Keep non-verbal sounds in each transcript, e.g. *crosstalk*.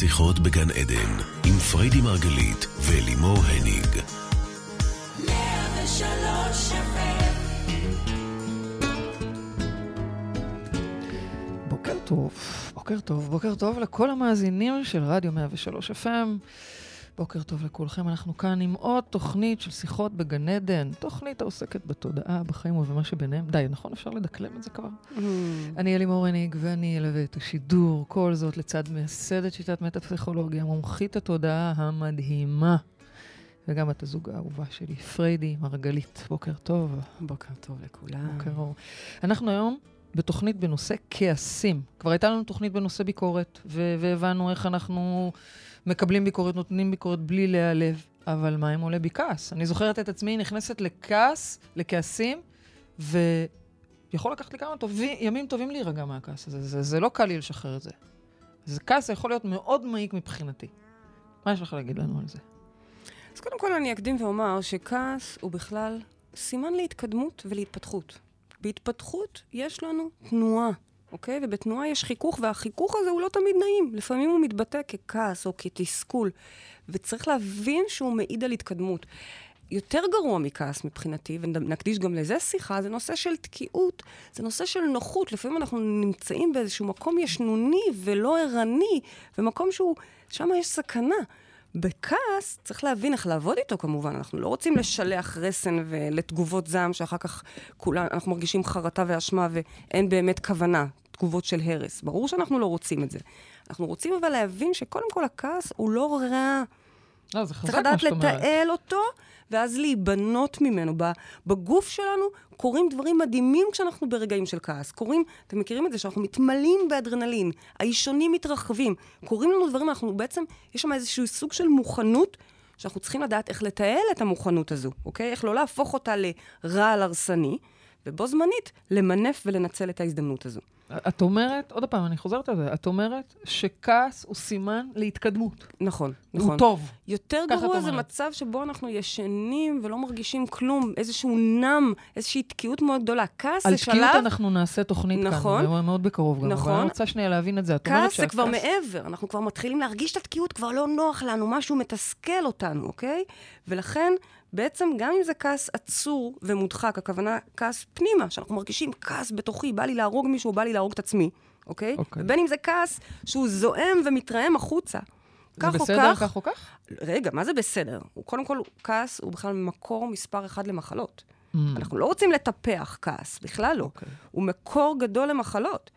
שיחות בגן עדן, עם פריידי מרגלית ולימור הניג. בוקר טוב, בוקר טוב, בוקר טוב לכל המאזינים של רדיו 103 FM. בוקר טוב לכולכם, אנחנו כאן עם עוד תוכנית של שיחות בגן עדן, תוכנית העוסקת בתודעה, בחיים ובמה שביניהם. די, נכון? אפשר לדקלם את זה כבר? Mm. אני אלימור הניג, ואני אלווה את השידור, כל זאת לצד מייסדת שיטת מטה-פסיכולוגיה, מומחית התודעה המדהימה, וגם בת הזוג האהובה שלי, פריידי מרגלית. בוקר טוב. בוקר טוב לכולם. בוקר אור. אנחנו היום בתוכנית בנושא כעסים. כבר הייתה לנו תוכנית בנושא ביקורת, והבנו איך אנחנו מקבלים ביקורת, נותנים ביקורת בלי להיעלב. אבל מה אם עולה בי כעס? אני זוכרת את עצמי נכנסת לכעס, לכעסים, ויכול לקחת לי כמה טובים, ימים טובים להירגע מהכעס הזה. זה, זה לא קל לי לשחרר את זה. זה כעס יכול להיות מאוד מעיק מבחינתי. מה יש לך להגיד לנו על זה? אז קודם כל אני אקדים ואומר שכעס הוא בכלל סימן להתקדמות ולהתפתחות. בהתפתחות יש לנו תנועה, אוקיי? ובתנועה יש חיכוך, והחיכוך הזה הוא לא תמיד נעים. לפעמים הוא מתבטא ככעס או כתסכול, וצריך להבין שהוא מעיד על התקדמות. יותר גרוע מכעס מבחינתי, ונקדיש גם לזה שיחה, זה נושא של תקיעות, זה נושא של נוחות. לפעמים אנחנו נמצאים באיזשהו מקום ישנוני ולא ערני, ומקום שהוא, שם יש סכנה. בכעס צריך להבין איך לעבוד איתו כמובן, אנחנו לא רוצים לשלח רסן ולתגובות זעם שאחר כך כולן, אנחנו מרגישים חרטה ואשמה ואין באמת כוונה, תגובות של הרס. ברור שאנחנו לא רוצים את זה. אנחנו רוצים אבל להבין שקודם כל הכעס הוא לא רע. לא, זה חזק צריך מה לדעת שאת אומרת. לתעל אותו, ואז להיבנות ממנו. בגוף שלנו קורים דברים מדהימים כשאנחנו ברגעים של כעס. קורים, אתם מכירים את זה, שאנחנו מתמלאים באדרנלין, האישונים מתרחבים, קורים לנו דברים, אנחנו בעצם, יש שם איזשהו סוג של מוכנות, שאנחנו צריכים לדעת איך לתעל את המוכנות הזו, אוקיי? איך לא להפוך אותה לרעל הרסני, ובו זמנית למנף ולנצל את ההזדמנות הזו. את אומרת, עוד פעם, אני חוזרת על זה, את אומרת שכעס הוא סימן להתקדמות. נכון, נכון. הוא טוב. יותר גרוע זה. מצב שבו אנחנו ישנים ולא מרגישים כלום, איזשהו נם, איזושהי תקיעות מאוד גדולה. כעס על זה תקיעות שלב, אנחנו נעשה תוכנית נכון. כאן, מאוד בקרוב גם. נכון. אבל אני רוצה שנייה להבין את זה. את אומרת כעס זה כבר שהכעס- מעבר, אנחנו כבר מתחילים להרגיש את התקיעות, כבר לא נוח לנו, משהו מתסכל אותנו, אוקיי? ולכן, בעצם, גם אם זה כעס עצור ומודחק, הכוונה כעס פנימה, שאנחנו מרגישים כעס בתוכי, בא לי להרוג מישהו, בא לי להרוג את עצמי, אוקיי? אוקיי. ובין אם זה כעס שהוא זועם ומתרעם החוצה. זה כך או בסדר, כך, כך או כך? רגע, מה זה בסדר? הוא, קודם כל, כעס הוא בכלל מקור מספר אחד למחלות. Mm. אנחנו לא רוצים לטפח כעס, בכלל לא. אוקיי. הוא מקור גדול למחלות.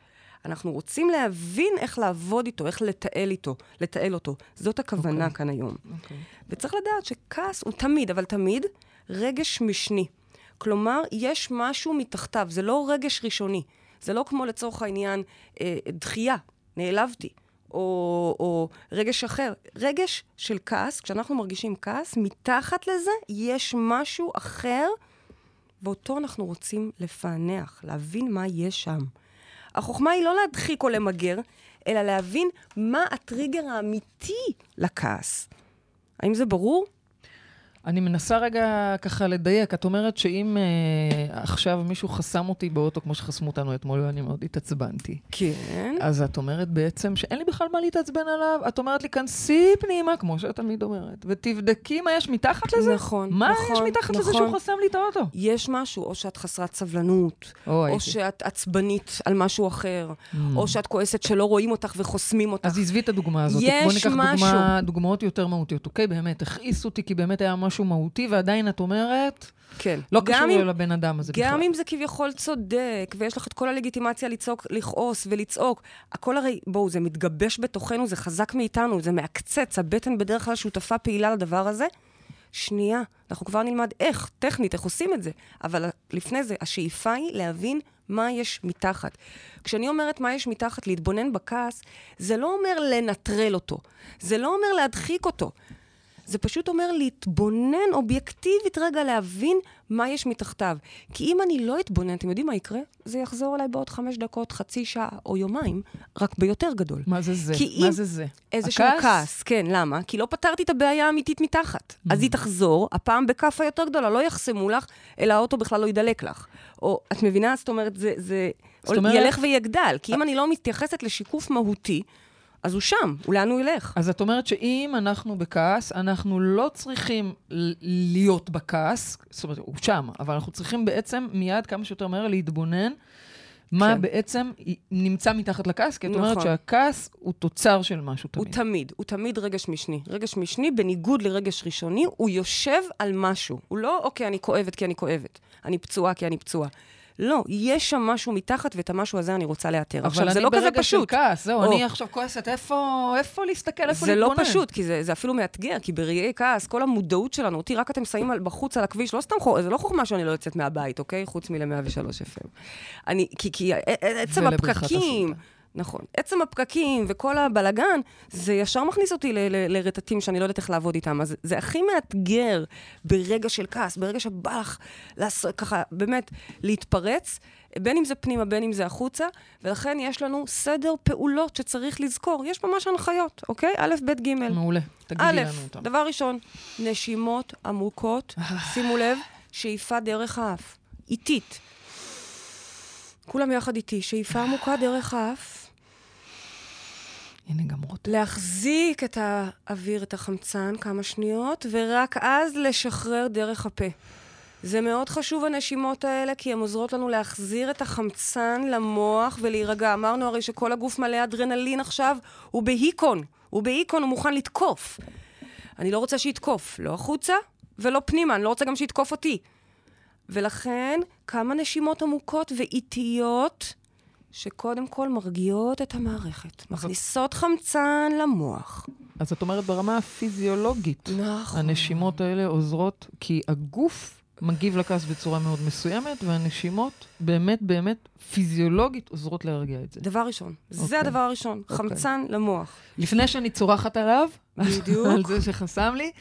אנחנו רוצים להבין איך לעבוד איתו, איך לתעל איתו, לתעל אותו. זאת הכוונה אוקיי. כאן היום. אוקיי. וצריך לדעת שכעס הוא תמיד, אבל תמיד, רגש משני. כלומר, יש משהו מתחתיו, זה לא רגש ראשוני. זה לא כמו לצורך העניין אה, דחייה, נעלבתי, או, או רגש אחר. רגש של כעס, כשאנחנו מרגישים כעס, מתחת לזה יש משהו אחר, ואותו אנחנו רוצים לפענח, להבין מה יש שם. החוכמה היא לא להדחיק או למגר, אלא להבין מה הטריגר האמיתי לכעס. האם זה ברור? אני מנסה רגע ככה לדייק. את אומרת שאם אה, עכשיו מישהו חסם אותי באוטו, כמו שחסמו אותנו אתמול, ואני מאוד התעצבנתי. כן. אז את אומרת בעצם שאין לי בכלל מה להתעצבן עליו, את אומרת לי, כנסי פנימה, כמו שאת תמיד אומרת, ותבדקי מה יש מתחת לזה. נכון, מה נכון, יש מתחת לזה נכון. שהוא חסם לי את האוטו? יש משהו, או שאת חסרת סבלנות, או, או. שאת עצבנית על משהו אחר, Mm. או שאת כועסת שלא רואים אותך וחוסמים אותך. אז עזבי את הדוגמה הזאת. יש בוא ניקח דוגמה, משהו. דוגמאות יותר מהותיות. אוקיי, באמת, הכעיס אותי כי באמת היה משהו מהותי, ועדיין את אומרת, כן. לא גם קשור אם- לבן אדם הזה בכלל. גם אם זה כביכול צודק, ויש לך את כל הלגיטימציה לצעוק, לכעוס ולצעוק, הכל הרי, בואו, זה מתגבש בתוכנו, זה חזק מאיתנו, זה מעקצץ, הבטן בדרך כלל שותפה פעילה לדבר הזה. שנייה, אנחנו כבר נלמד איך, טכנית, איך עושים את זה. אבל לפני זה, השאיפה היא להבין מה יש מתחת. כשאני אומרת מה יש מתחת, להתבונן בכעס, זה לא אומר לנטרל אותו, זה לא אומר להדחיק אותו. זה פשוט אומר להתבונן אובייקטיבית רגע, להבין מה יש מתחתיו. כי אם אני לא אתבונן, אתם יודעים מה יקרה? זה יחזור אליי בעוד חמש דקות, חצי שעה או יומיים, רק ביותר גדול. מה זה זה? כי מה אם- זה זה? איזשהו הכעס? כעס, כן, למה? כי לא פתרתי את הבעיה האמיתית מתחת. Mm. אז היא תחזור, הפעם בכאפה יותר גדולה, לא יחסמו לך, אלא האוטו בכלל לא ידלק לך. או, את מבינה? זאת אומרת, זה, זה זאת אומרת- ילך ויגדל. כי אם אני לא מתייחסת לשיקוף מהותי, אז הוא שם, הוא לאן הוא ילך? אז את אומרת שאם אנחנו בכעס, אנחנו לא צריכים להיות בכעס, זאת אומרת, הוא שם, אבל אנחנו צריכים בעצם מיד כמה שיותר מהר להתבונן מה כן. בעצם נמצא מתחת לכעס, כי את אומרת נכון. שהכעס הוא תוצר של משהו הוא תמיד. תמיד, הוא תמיד רגש משני. רגש משני, בניגוד לרגש ראשוני, הוא יושב על משהו. הוא לא, אוקיי, אני כואבת כי אני כואבת. אני פצועה כי אני פצועה. לא, יש שם משהו מתחת, ואת המשהו הזה אני רוצה לאתר. עכשיו, זה לא כזה אבל אני ברגע של פשוט. כעס, זהו, או. אני עכשיו כועסת, איפה, איפה להסתכל, איפה זה להתבונן? לא פשוט, כי זה, זה אפילו מאתגר, כי ברגעי כעס, כל המודעות שלנו, אותי רק אתם שמים בחוץ על הכביש, לא סתם חוכמה, זה לא חוכמה שאני לא יוצאת מהבית, אוקיי? חוץ מל-103 FM. אני, כי, כי עצם הפקקים, אסותא. נכון, עצם הפקקים וכל הבלגן, זה ישר מכניס אותי לרטטים שאני לא יודעת איך לעבוד איתם. אז זה הכי מאתגר ברגע של כעס, ברגע שבא לך לעשות, ככה, באמת, להתפרץ, בין אם זה פנימה, בין אם זה החוצה, ולכן יש לנו סדר פעולות שצריך לזכור. יש ממש הנחיות, אוקיי? א', ב', ג'. מעולה, תגידי א', לנו אותם. דבר ראשון, נשימות עמוקות, *sighs* שימו לב, שאיפה דרך האף, איטית. כולם יחד איתי, שאיפה עמוקה דרך האף, הנה גם רותם. להחזיק את האוויר, את החמצן, כמה שניות, ורק אז לשחרר דרך הפה. זה מאוד חשוב, הנשימות האלה, כי הן עוזרות לנו להחזיר את החמצן למוח ולהירגע. אמרנו הרי שכל הגוף מלא אדרנלין עכשיו, הוא בהיקון. הוא בהיקון, הוא מוכן לתקוף. אני לא רוצה שיתקוף, לא החוצה ולא פנימה, אני לא רוצה גם שיתקוף אותי. ולכן, כמה נשימות עמוקות ואיטיות, שקודם כל מרגיעות את המערכת. מכניסות חמצן למוח. אז את אומרת ברמה הפיזיולוגית, נכון. הנשימות האלה עוזרות, כי הגוף מגיב לכעס בצורה מאוד מסוימת, והנשימות באמת באמת פיזיולוגית עוזרות להרגיע את זה. דבר ראשון. זה אוקיי. הדבר הראשון. אוקיי. חמצן למוח. לפני שאני צורחת עליו, בדיוק. *laughs* על זה שחסם לי,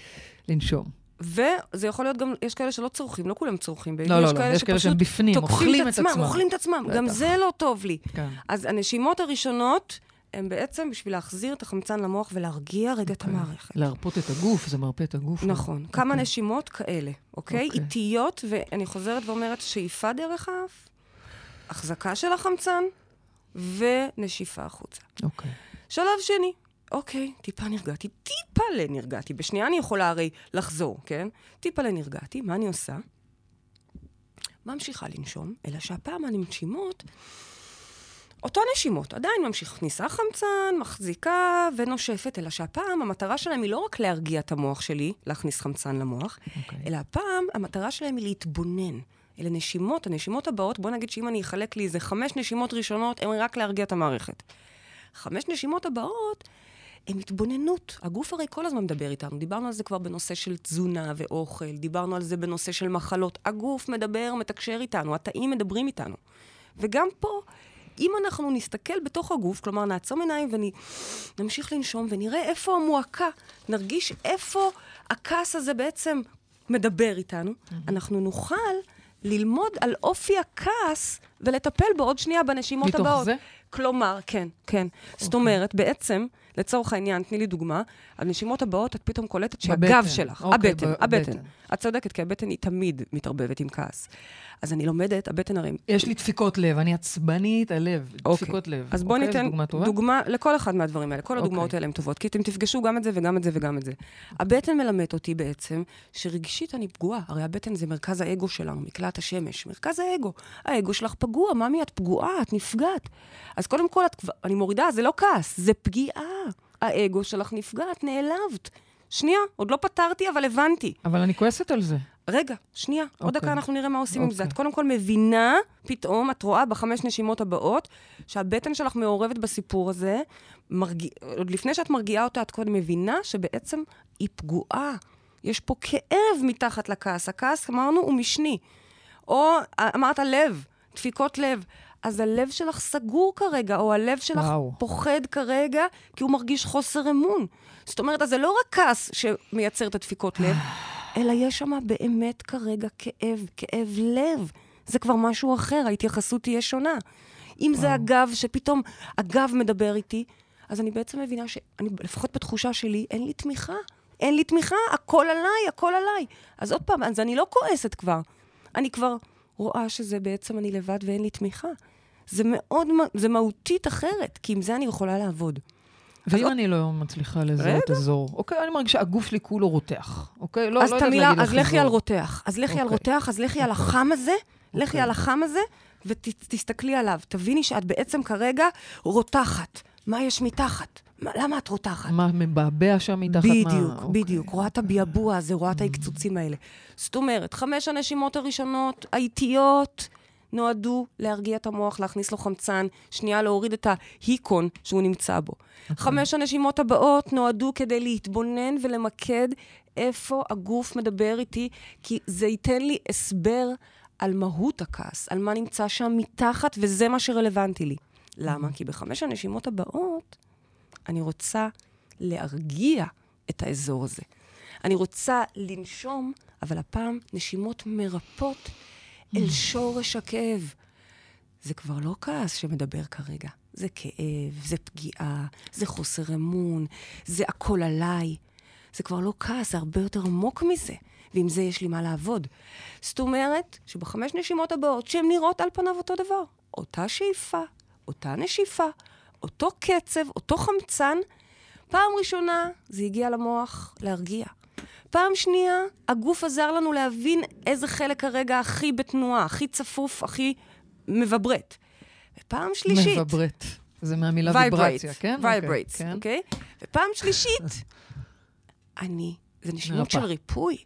לנשום. וזה יכול להיות גם, יש כאלה שלא צורכים, לא כולם צורכים. לא, לא, לא, יש כאלה שהם בפנים, אוכלים את עצמם. אוכלים את עצמם. גם. זה לא טוב לי. כן. אז הנשימות הראשונות הן בעצם בשביל להחזיר את החמצן למוח ולהרגיע רגע את המערכת. להרפות את הגוף, זה מרפא את הגוף. נכון. כמה אוקיי. נשימות כאלה, אוקיי? אוקיי. איטיות, ואני חוזרת ואומרת, שאיפה דרך האף, החזקה של החמצן, ונשיפה החוצה. אוקיי. שלב שני, אוקיי, טיפה נרגעתי, טיפה לנרגעתי. בשנייה אני יכולה הרי לחזור, כן? טיפה לנרגעתי, מה אני עושה? ממשיכה לנשום, אלא שהפעם הנשימות, אותו נשימות, עדיין ממשיך, כניסה חמצן, מחזיקה ונושפת, אלא שהפעם המטרה שלהם היא לא רק להרגיע את המוח שלי, להכניס חמצן למוח, אוקיי. אלא הפעם המטרה שלהם היא להתבונן. אלה נשימות, הנשימות הבאות, בוא נגיד שאם אני אחלק לי איזה חמש נשימות ראשונות, הן רק להרגיע את המערכת. חמש נשימות הבאות הן התבוננות. הגוף הרי כל הזמן מדבר איתנו. דיברנו על זה כבר בנושא של תזונה ואוכל, דיברנו על זה בנושא של מחלות. הגוף מדבר, מתקשר איתנו, התאים מדברים איתנו. וגם פה, אם אנחנו נסתכל בתוך הגוף, כלומר נעצום עיניים ונמשיך לנשום ונראה איפה המועקה, נרגיש איפה הכעס הזה בעצם מדבר איתנו, אנחנו נוכל ללמוד על אופי הכעס ולטפל בו עוד שנייה בנשימות מתוך הבאות. זה? כלומר, כן, כן. זאת אומרת, בעצם, לצורך העניין, תני לי דוגמה, הנשימות הבאות, את פתאום קולטת שהגב. שלך, אוקיי, הבטן, ב- הבטן. את צודקת, כי הבטן היא תמיד מתערבבת עם כעס. אז אני לומדת, הבטן הרי... יש לי דפיקות לב, אני עצבנית הלב, אוקיי. דפיקות לב. אז בואו אוקיי, ניתן דוגמה טובה? דוגמה לכל אחד מהדברים האלה. כל הדוגמאות אוקיי. האלה הן טובות, כי אתם תפגשו גם את זה וגם את זה וגם את זה. הבטן מלמדת אותי בעצם שרגשית אני פגועה. הרי הבטן זה מרכז האגו שלנו, מקלט השמש. מרכז האגו. האגו שלך פגוע, ממי, את פגועה, את נפגעת. אז קודם כל, את, אני מורידה, זה לא כעס, זה פגיעה. האגו שלך נפגע, את נעלבת. שנייה, עוד לא פתרתי, אבל הבנתי. אבל אני כועסת על זה. רגע, שנייה, עוד אוקיי. דקה אנחנו נראה מה עושים עם זה. אוקיי. את קודם כל מבינה, פתאום, את רואה בחמש נשימות הבאות, שהבטן שלך מעורבת בסיפור הזה, מרג... עוד לפני שאת מרגיעה אותה, את קודם מבינה שבעצם היא פגועה. יש פה כאב מתחת לכעס. הכעס, אמרנו, הוא משני. או אמרת לב, דפיקות לב. אז הלב שלך סגור כרגע, או הלב שלך וואו. פוחד כרגע, כי הוא מרגיש חוסר אמון. זאת אומרת, אז זה לא רק כעס שמייצר את הדפיקות לב, אלא יש שם באמת כרגע כאב, כאב לב. זה כבר משהו אחר, ההתייחסות תהיה שונה. אם זה הגב, שפתאום הגב מדבר איתי, אז אני בעצם מבינה שאני, לפחות בתחושה שלי, אין לי תמיכה. אין לי תמיכה, הכל עליי, הכל עליי. אז עוד פעם, אז אני לא כועסת כבר. אני כבר רואה שזה בעצם אני לבד ואין לי תמיכה. זה מאוד, זה מהותית אחרת, כי עם זה אני יכולה לעבוד. ואם אני לא מצליחה לזהות אזור, אוקיי, אני מרגישה, הגוף שלי כולו רותח, אוקיי? לא, לא יודעת להגיד לך אז לכי על. רותח. אז לכי על אוקיי. רותח, אז לכי על אוקיי. החם הזה, לכי אוקיי. על החם הזה, ותסתכלי עליו. תביני שאת בעצם כרגע רותחת. מה יש מתחת? מה- למה את רותחת? מה מבעבע שם מתחת? מה- בדיוק, אוקיי. בדיוק. רואה את הביעבוע הזה, רואה את ההקצוצים האלה. זאת אומרת, חמש הנשימות הראשונות, האיטיות, נועדו להרגיע את המוח, להכניס לו חמצן, שנייה להוריד את ההיקון שהוא נמצא בו. חמש הנשימות הבאות נועדו כדי להתבונן ולמקד איפה הגוף מדבר איתי, כי זה ייתן לי הסבר על מהות הכעס, על מה נמצא שם מתחת, וזה מה שרלוונטי לי. למה? כי בחמש הנשימות הבאות אני רוצה להרגיע את האזור הזה. אני רוצה לנשום, אבל הפעם נשימות מרפות אל שורש הכאב. זה כבר לא כעס שמדבר כרגע, זה כאב, זה פגיעה, זה חוסר אמון, זה הכל עליי. זה כבר לא כעס, זה הרבה יותר עמוק מזה, ועם זה יש לי מה לעבוד. זאת אומרת שבחמש נשימות הבאות, שהן נראות על פניו אותו דבר, אותה שאיפה, אותה נשיפה, אותו קצב, אותו חמצן, פעם ראשונה זה הגיע למוח להרגיע. פעם שנייה, הגוף עזר לנו להבין איזה חלק כרגע הכי בתנועה, הכי צפוף, הכי מבברט. ופעם שלישית... מבברט. זה מהמילה Vibrate, ויברציה, כן? אוקיי, vibrates, כן. אוקיי? ופעם שלישית, *laughs* אני, זה נשימות. של ריפוי.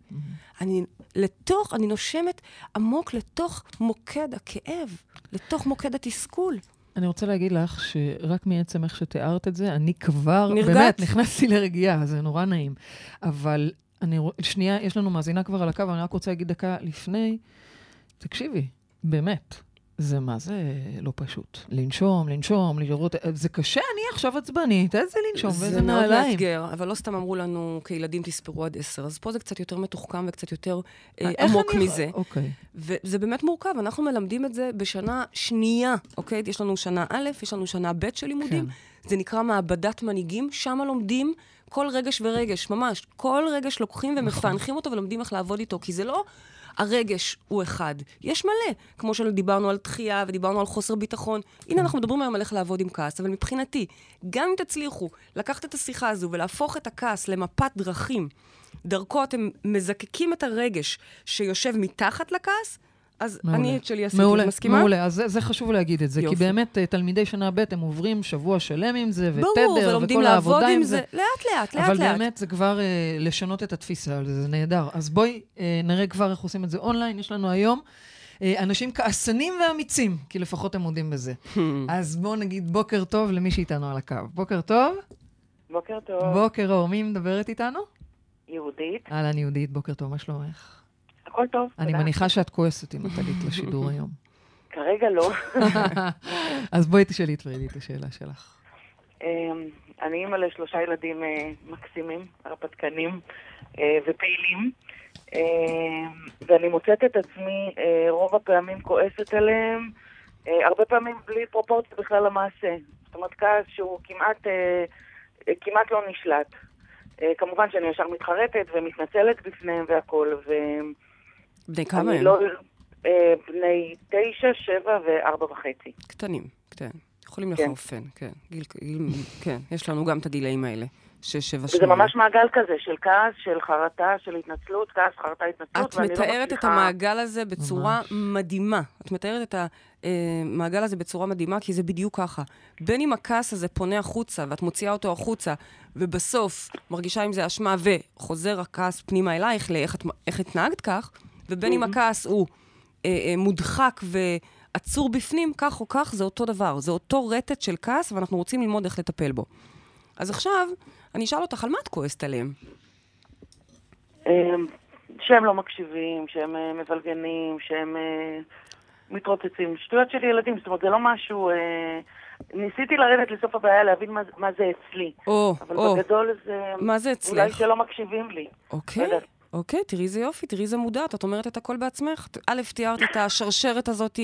אני לתוך, אני נושמת עמוק לתוך מוקד הכאב, לתוך מוקד התסכול. אני רוצה להגיד לך שרק מעצם איך שתיארת את זה, אני כבר, נרגעת? באמת, נכנסתי לרגיעה, זה נורא נעים. אבל אני, רוא- שנייה, יש לנו מאזינה כבר על הקו, אני רק רוצה להגיד דקה לפני, תקשיבי, באמת, זה מה זה לא פשוט. לנשום, לנשום, לראות, זה קשה, אני עכשיו עצבנית, איזה לנשום ואיזה זה מאוד נעליים. מאתגר, אבל לא סתם אמרו לנו כילדים תספרו עד עשר, אז פה זה קצת יותר מתוחכם וקצת יותר אה, עמוק אני- מזה. אוקיי. וזה באמת מורכב, אנחנו מלמדים את זה בשנה שנייה, אוקיי? יש לנו שנה א', יש לנו שנה ב' של לימודים. כן. זה נקרא מעבדת מנהיגים, שם לומדים כל רגש ורגש, ממש. כל רגש לוקחים ומפענחים אותו ולומדים איך לעבוד איתו, כי זה לא הרגש הוא אחד. יש מלא, כמו שדיברנו על דחייה ודיברנו על חוסר ביטחון. הנה, אנחנו מדברים היום על איך לעבוד עם כעס, אבל מבחינתי, גם אם תצליחו לקחת את השיחה הזו ולהפוך את הכעס למפת דרכים, דרכו אתם מזקקים את הרגש שיושב מתחת לכעס, אז מעולה. אני את שלי עשיתי. מעולה, את מסכימה? מעולה, אז זה, זה חשוב להגיד את זה, כי יופי. באמת אה, תלמידי שנה ב' הם עוברים שבוע שלם עם זה, ותדר, ברור, ולומדים וכל לעבוד העבודה עם עם זה. לאט-לאט, אבל לאט-לאט. באמת זה כבר אה, לשנות את התפיסה על זה, זה נהדר. אז בואי אה, נראה כבר איך עושים את זה אונליין. יש לנו היום אה, אנשים כעסנים ואמיצים, כי לפחות הם מודים בזה. *laughs* אז בואו נגיד בוקר טוב למי שאיתנו על הקו. בוקר טוב, בוקר טוב, בוקר אור. מי מדברת איתנו? יהודית. אהלן יהודית, בוקר טוב, מה שלומך? הכל טוב, אני תודה. מניחה שאת כועסת אם את עלית לשידור היום. כרגע לא. *laughs* אז בואי תשאלי את פרידי את השאלה שלך. אמ, אני אימא לשלושה ילדים אה, מקסימים, הרפתקנים אה, ופעילים, אמ, ואני מוצאת את עצמי אה, רוב הפעמים כועסת עליהם, הרבה פעמים בלי פרופורציה בכלל למעשה. זאת אומרת, כעס שהוא כמעט, כמעט לא נשלט. כמובן שאני ישר מתחרטת ומתנצלת בפניהם והכול, בני כמה הם? לא... אה, בני תשע, שבע וארבע וחצי. קטנים, כן. יכולים כן. לחרפן, כן. גיל, גיל, כן, יש לנו גם את הגילאים האלה. שש, שבע, וזה שמונה. ממש מעגל כזה של כעס, של חרטה, של התנצלות, כעס, חרטה, התנצלות, את ואני לא מתארת את מצליחה- המעגל הזה בצורה מדהימה. את מתארת את המעגל הזה בצורה מדהימה, כי זה בדיוק ככה. בין אם הכעס הזה פונה החוצה, ואת מוציאה אותו החוצה, ובסוף מרגישה עם זה אשמה, וחוזר הכעס פנימה אלייך, לאיך את, איך התנהגת כך, ובין אם הכעס הוא אה, אה, מודחק ועצור בפנים, כך או כך, זה אותו דבר. זה אותו רטט של כעס, ואנחנו רוצים ללמוד איך לטפל בו. אז עכשיו, אני אשאל אותך, על מה את כועסת עליהם? אמ, שהם לא מקשיבים, שהם אה, מבלגנים, שהם מתרוצצים. שטויות של ילדים, זאת אומרת, זה לא משהו... ניסיתי לרדת לסוף הבעיה, להבין מה, מה זה אצלי. או, אבל או, בגדול זה... מה זה אצלך? אולי שלא מקשיבים לי. אוקיי, לא. אוקיי, תראי איזה יופי, תראי איזה מודעת, את אומרת את הכל בעצמך. א', תיארת את השרשרת הזאת,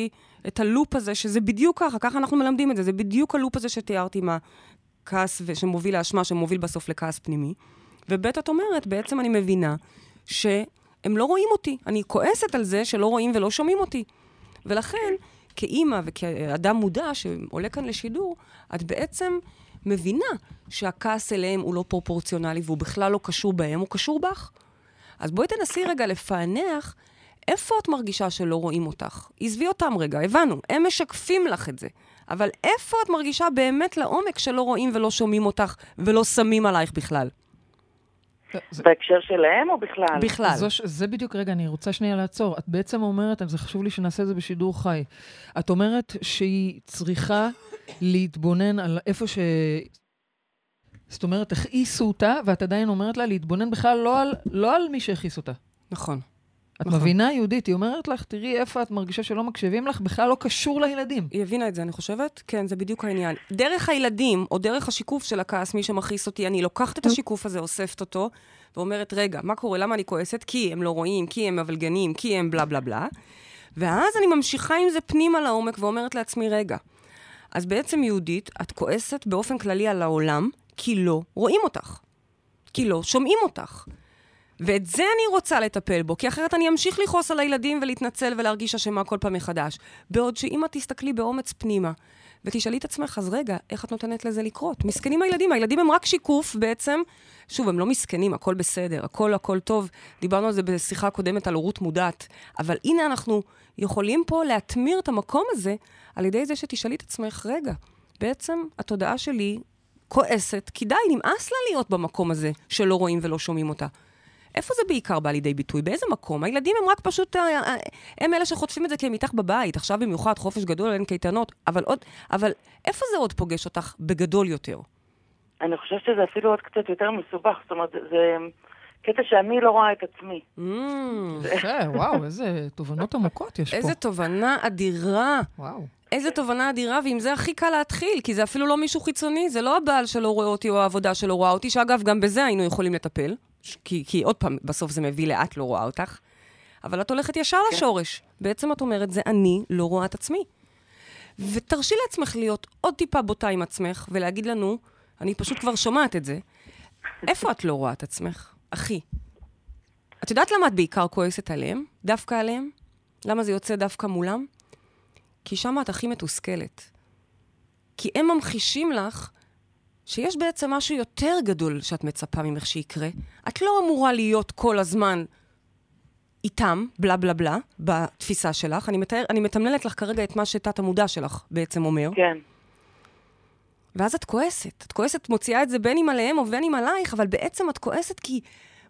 את הלופ הזה, שזה בדיוק ככה, ככה אנחנו מלמדים את זה, זה בדיוק הלופ הזה שתיארתי עם הכעס שמוביל לאשמה, שמוביל בסוף לכעס פנימי. וב', את אומרת, בעצם אני מבינה שהם לא רואים אותי. אני כועסת על זה שלא רואים ולא שומעים אותי. ולכן, כאימא וכאדם מודע שעולה כאן לשידור, את בעצם מבינה שהכעס אליהם הוא לא פרופורציונלי והוא בכלל לא קשור בהם, הוא קשור בך. אז בואי תנסי רגע לפענח איפה את מרגישה שלא רואים אותך. עזבי אותם רגע, הבנו, הם משקפים לך את זה. אבל איפה את מרגישה באמת לעומק שלא רואים ולא שומעים אותך ולא שמים עלייך בכלל? זה- בהקשר שלהם או בכלל? בכלל. זו, זה בדיוק, רגע, אני רוצה שנייה לעצור. את בעצם אומרת, זה חשוב לי שנעשה את זה בשידור חי. את אומרת שהיא צריכה להתבונן על איפה ש... זאת אומרת, הכעיסו אותה, ואת עדיין אומרת לה להתבונן בכלל לא על, לא על מי שהכעיס אותה. נכון. את נכון. מבינה, יהודית? היא אומרת לך, תראי איפה את מרגישה שלא מקשיבים לך, בכלל לא קשור לילדים. היא הבינה את זה, אני חושבת? כן, זה בדיוק העניין. דרך הילדים, או דרך השיקוף של הכעס, מי שמכעיס אותי, אני לוקחת את השיקוף הזה, אוספת אותו, ואומרת, רגע, מה קורה? למה אני כועסת? כי הם לא רואים, כי הם מבלגנים, כי הם בלה בלה בלה. ואז אני ממשיכה עם זה פנימה לעומק ואומרת לעצמי, רגע, אז בעצם יהודית, את כועסת באופן כללי על העולם, כי לא רואים אותך. כי לא שומעים אותך. ואת זה אני רוצה לטפל בו, כי אחרת אני אמשיך לכעוס על הילדים ולהתנצל ולהרגיש אשמה כל פעם מחדש. בעוד שאם את תסתכלי באומץ פנימה, ותשאלי את עצמך, אז רגע, איך את נותנת לזה לקרות? מסכנים הילדים, הילדים הם רק שיקוף בעצם. שוב, הם לא מסכנים, הכל בסדר, הכל הכל טוב. דיברנו על זה בשיחה קודמת על הורות מודעת. אבל הנה אנחנו יכולים פה להטמיר את המקום הזה על ידי זה שתשאלי את עצמך, רגע, בעצם התודעה שלי כועסת, כי די, נמאס לה להיות במקום הזה שלא רואים ולא שומעים אותה. איפה זה בעיקר בא לידי ביטוי? באיזה מקום? הילדים הם רק פשוט, אה, אה, הם אלה שחוטפים את זה כי הם איתך בבית. עכשיו במיוחד, חופש גדול, אין קייטנות. אבל עוד, אבל איפה זה עוד פוגש אותך בגדול יותר? אני חושבת שזה אפילו עוד קצת יותר מסובך, זאת אומרת, זה, קטע שאני לא רואה את עצמי. Mm, יפה, וואו, איזה תובנות עמוקות יש פה. איזה תובנה אדירה. וואו. איזה תובנה אדירה, ועם זה הכי קל להתחיל, כי זה אפילו לא מישהו חיצוני, זה לא הבעל שלא רואה אותי או העבודה שלא רואה אותי, שאגב, גם בזה היינו יכולים לטפל, כי, כי עוד פעם, בסוף זה מביא לאת לא רואה אותך, אבל את הולכת ישר לשורש. בעצם את אומרת, זה אני לא רואה את עצמי. ותרשי לעצמך להיות עוד טיפה בוטה עם עצמך, ולהגיד לנו, אני פשוט כבר שומעת את זה, איפה את לא רואה את עצמך, אחי? את יודעת למה את בעיקר כועסת עליהם? דווקא עליהם? למה זה יוצא דווקא מולם? כי שם את הכי מתוסכלת. כי הם ממחישים לך שיש בעצם משהו יותר גדול שאת מצפה ממך שיקרה. את לא אמורה להיות כל הזמן איתם, בלה בלה בלה, בתפיסה שלך. אני, מתאר, אני מתמללת לך כרגע את מה שתת המודע שלך בעצם אומר. כן. ואז את כועסת. את כועסת, מוציאה את זה בין אם עליהם או בין אם עלייך, אבל בעצם את כועסת כי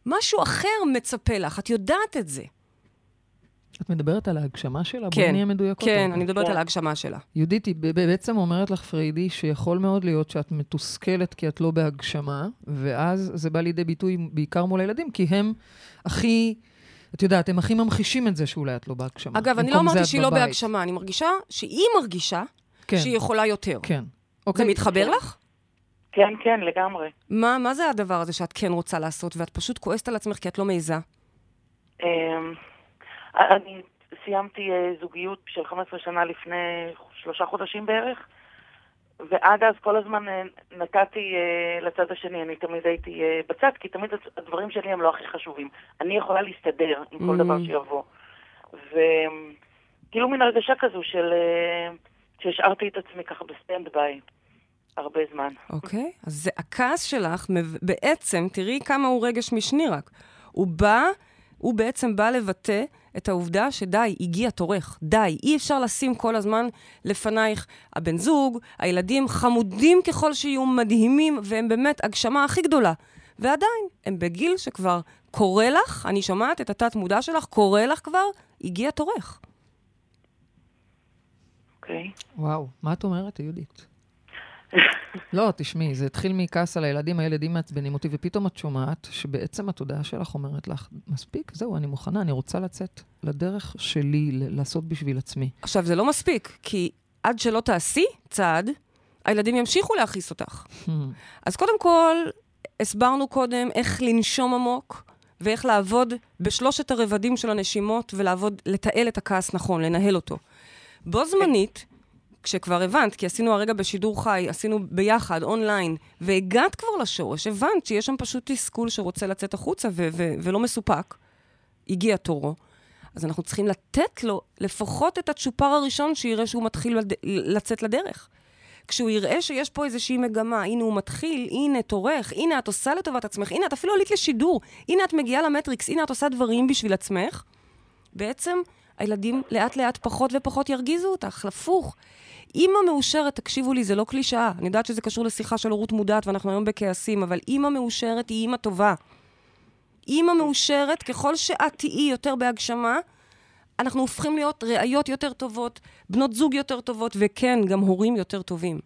משהו אחר מצפה לך, את יודעת את זה. את מדברת על ההגשמה שלה? בואי כן, נהיה מדויקות. כן, רגע. אני מדברת כן. על ההגשמה שלה. יהודית, היא בעצם אומרת לך, פריידי, שיכול מאוד להיות שאת מתוסכלת כי את לא בהגשמה, ואז זה בא לידי ביטוי בעיקר מול הילדים, כי הם הכי, את יודעת, הם הכי ממחישים את זה שאולי את לא בהגשמה. אגב, אני לא זה אמרתי שהיא לא. בהגשמה, אני מרגישה שהיא מרגישה כן, שהיא יכולה יותר. כן. זה אוקיי. מתחבר לך? כן, כן, לגמרי. מה, מה זה הדבר הזה שאת כן רוצה לעשות, ואת פשוט כועסת על עצמך כי את לא מעיזה? אני סיימתי אה, זוגיות של 15 שנה לפני שלושה חודשים בערך, ועד אז כל הזמן אה, נתתי אה, לצד השני, אני תמיד הייתי בצד, כי תמיד הדברים שלי הם לא הכי חשובים. אני יכולה להסתדר עם כל Mm. דבר שיבוא. וכאילו מין הרגשה כזו של... שהשארתי את עצמי ככה ב stand by הרבה זמן. אוקיי? אז זה הכעס שלך, בעצם, תראי כמה הוא רגש משני רק. הוא בא, הוא בעצם בא לבטא את העובדה שדי, הגיע תורך, די. אי אפשר לשים כל הזמן לפנייך הבן זוג, הילדים חמודים ככל שיהיו, מדהימים, והם באמת הגשמה הכי גדולה. ועדיין, הם בגיל שכבר קורה לך, אני שומעת את התת-מודע שלך, קורה לך כבר, הגיע תורך. אוקיי? וואו, מה את אומרת, יהודית? לא, תשמעי, זה התחיל מכעס על הילדים, הילדים מעצבנים אותי, ופתאום את שומעת שבעצם התודעה שלך אומרת לך, מספיק, זהו, אני מוכנה, אני רוצה לצאת לדרך שלי, ל- לעשות בשביל עצמי. עכשיו, זה לא מספיק, כי עד שלא תעשי צעד, הילדים ימשיכו להכעיס אותך. אז קודם כל, הסברנו קודם איך לנשום עמוק, ואיך לעבוד בשלושת הרבדים של הנשימות, ולעבוד, לתעל את הכעס נכון, לנהל אותו. בו זמנית, כשכבר הבנת, כי עשינו הרגע בשידור חי, עשינו ביחד, אונליין, והגעת כבר לשורש, הבנת שיש שם פשוט תסכול שרוצה לצאת החוצה ו- ו- ולא מסופק, הגיע תורו. אז אנחנו צריכים לתת לו לפחות את הצ'ופר הראשון שיראה שהוא מתחיל לד... לצאת לדרך. כשהוא יראה שיש פה איזושהי מגמה, הנה הוא מתחיל, הנה תורך, הנה את עושה לטובת עצמך, הנה את אפילו עלית לשידור, הנה את מגיעה למטריקס, הנה את עושה דברים בשביל עצמך, בעצם הילדים לאט לאט פחות ופחות ירגיזו אותך, הפוך. אימא מאושרת, תקשיבו לי, זה לא קלישאה. אני יודעת שזה קשור לשיחה של הורות מודעת, ואנחנו היום בכעסים, אבל אימא מאושרת היא אימא טובה. אימא מאושרת, ככל שאת תהיי יותר בהגשמה, אנחנו הופכים להיות ראיות יותר טובות, בנות זוג יותר טובות, וכן, גם הורים יותר טובים.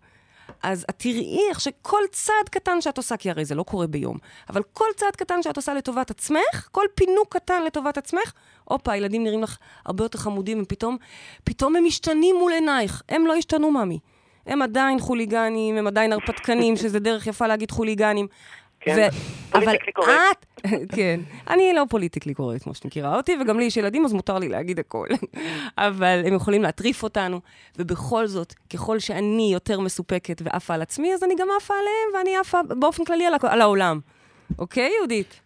אז את תראי איך שכל צעד קטן שאת עושה, כי הרי זה לא קורה ביום, אבל כל צעד קטן שאת עושה לטובת עצמך, כל פינוק קטן לטובת עצמך, הופה, הילדים נראים לך הרבה יותר חמודים, ופתאום, פתאום הם משתנים מול עינייך. הם לא השתנו, ממי. הם עדיין חוליגנים, הם עדיין הרפתקנים, שזה דרך יפה להגיד חוליגנים. כן, politically correct. את, *laughs* כן, אני לא politically correct, כמו שאת מכירה אותי, וגם לי יש ילדים, אז מותר לי להגיד הכל. *laughs* אבל הם יכולים להטריף אותנו, ובכל זאת, ככל שאני יותר מסופקת ועפה על עצמי, אז אני גם עפה עליהם, ואני עפה באופן כללי על העולם. אוקיי, יהודית?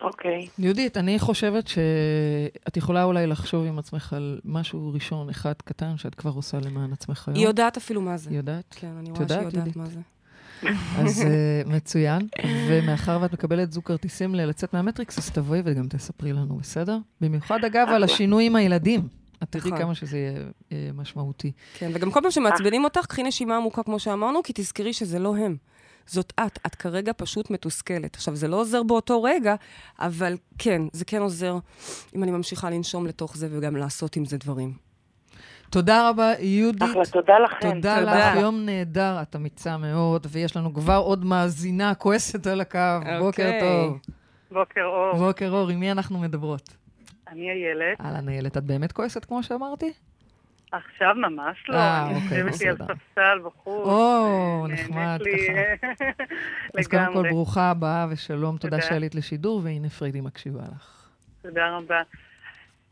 אוקיי. יהודית, אני חושבת שאת יכולה אולי לחשוב עם עצמך על משהו ראשון, אחד קטן, שאת כבר עושה למען עצמך היום. היא יודעת אפילו מה זה. היא יודעת? כן, אני רואה שהיא יודעת, יהודית? מה זה. אז uh, מצוין. ומאחר ואת מקבלת זוג כרטיסים ללצאת מהמטריקס, אז תבואי וגם תספרי לנו, בסדר? במיוחד, אגב, על השינוי עם הילדים. את תראי נכון. כמה שזה יהיה אה, משמעותי. כן, וגם כל פעם שמעצבנים אותך, קחי נשימה עמוקה, כמו שאמרנו, כי תזכרי שזה לא הם. זאת את, את כרגע פשוט מתוסכלת. עכשיו, זה לא עוזר באותו רגע, אבל כן, זה כן עוזר אם אני ממשיכה לנשום לתוך זה וגם לעשות עם זה דברים. תודה רבה, יהודית. אחלה, תודה לכם. תודה תודה. לך, יום נהדר, את אמיצה מאוד, ויש לנו כבר עוד מאזינה כועסת על הקו. בוקר אוקיי. טוב. בוקר אור, בוקר אור, עם מי אנחנו מדברות? אני איילת. אהלן, איילת, את באמת כועסת כמו שאמרתי? עכשיו ממש לא, אה, אני אוקיי, יושבת לי על. ספסל בחוץ. או, נחמד לי, *laughs* אז קודם כל. ברוכה הבאה ושלום, תודה. שעלית לשידור, והנה פריידי מקשיבה לך. תודה רבה.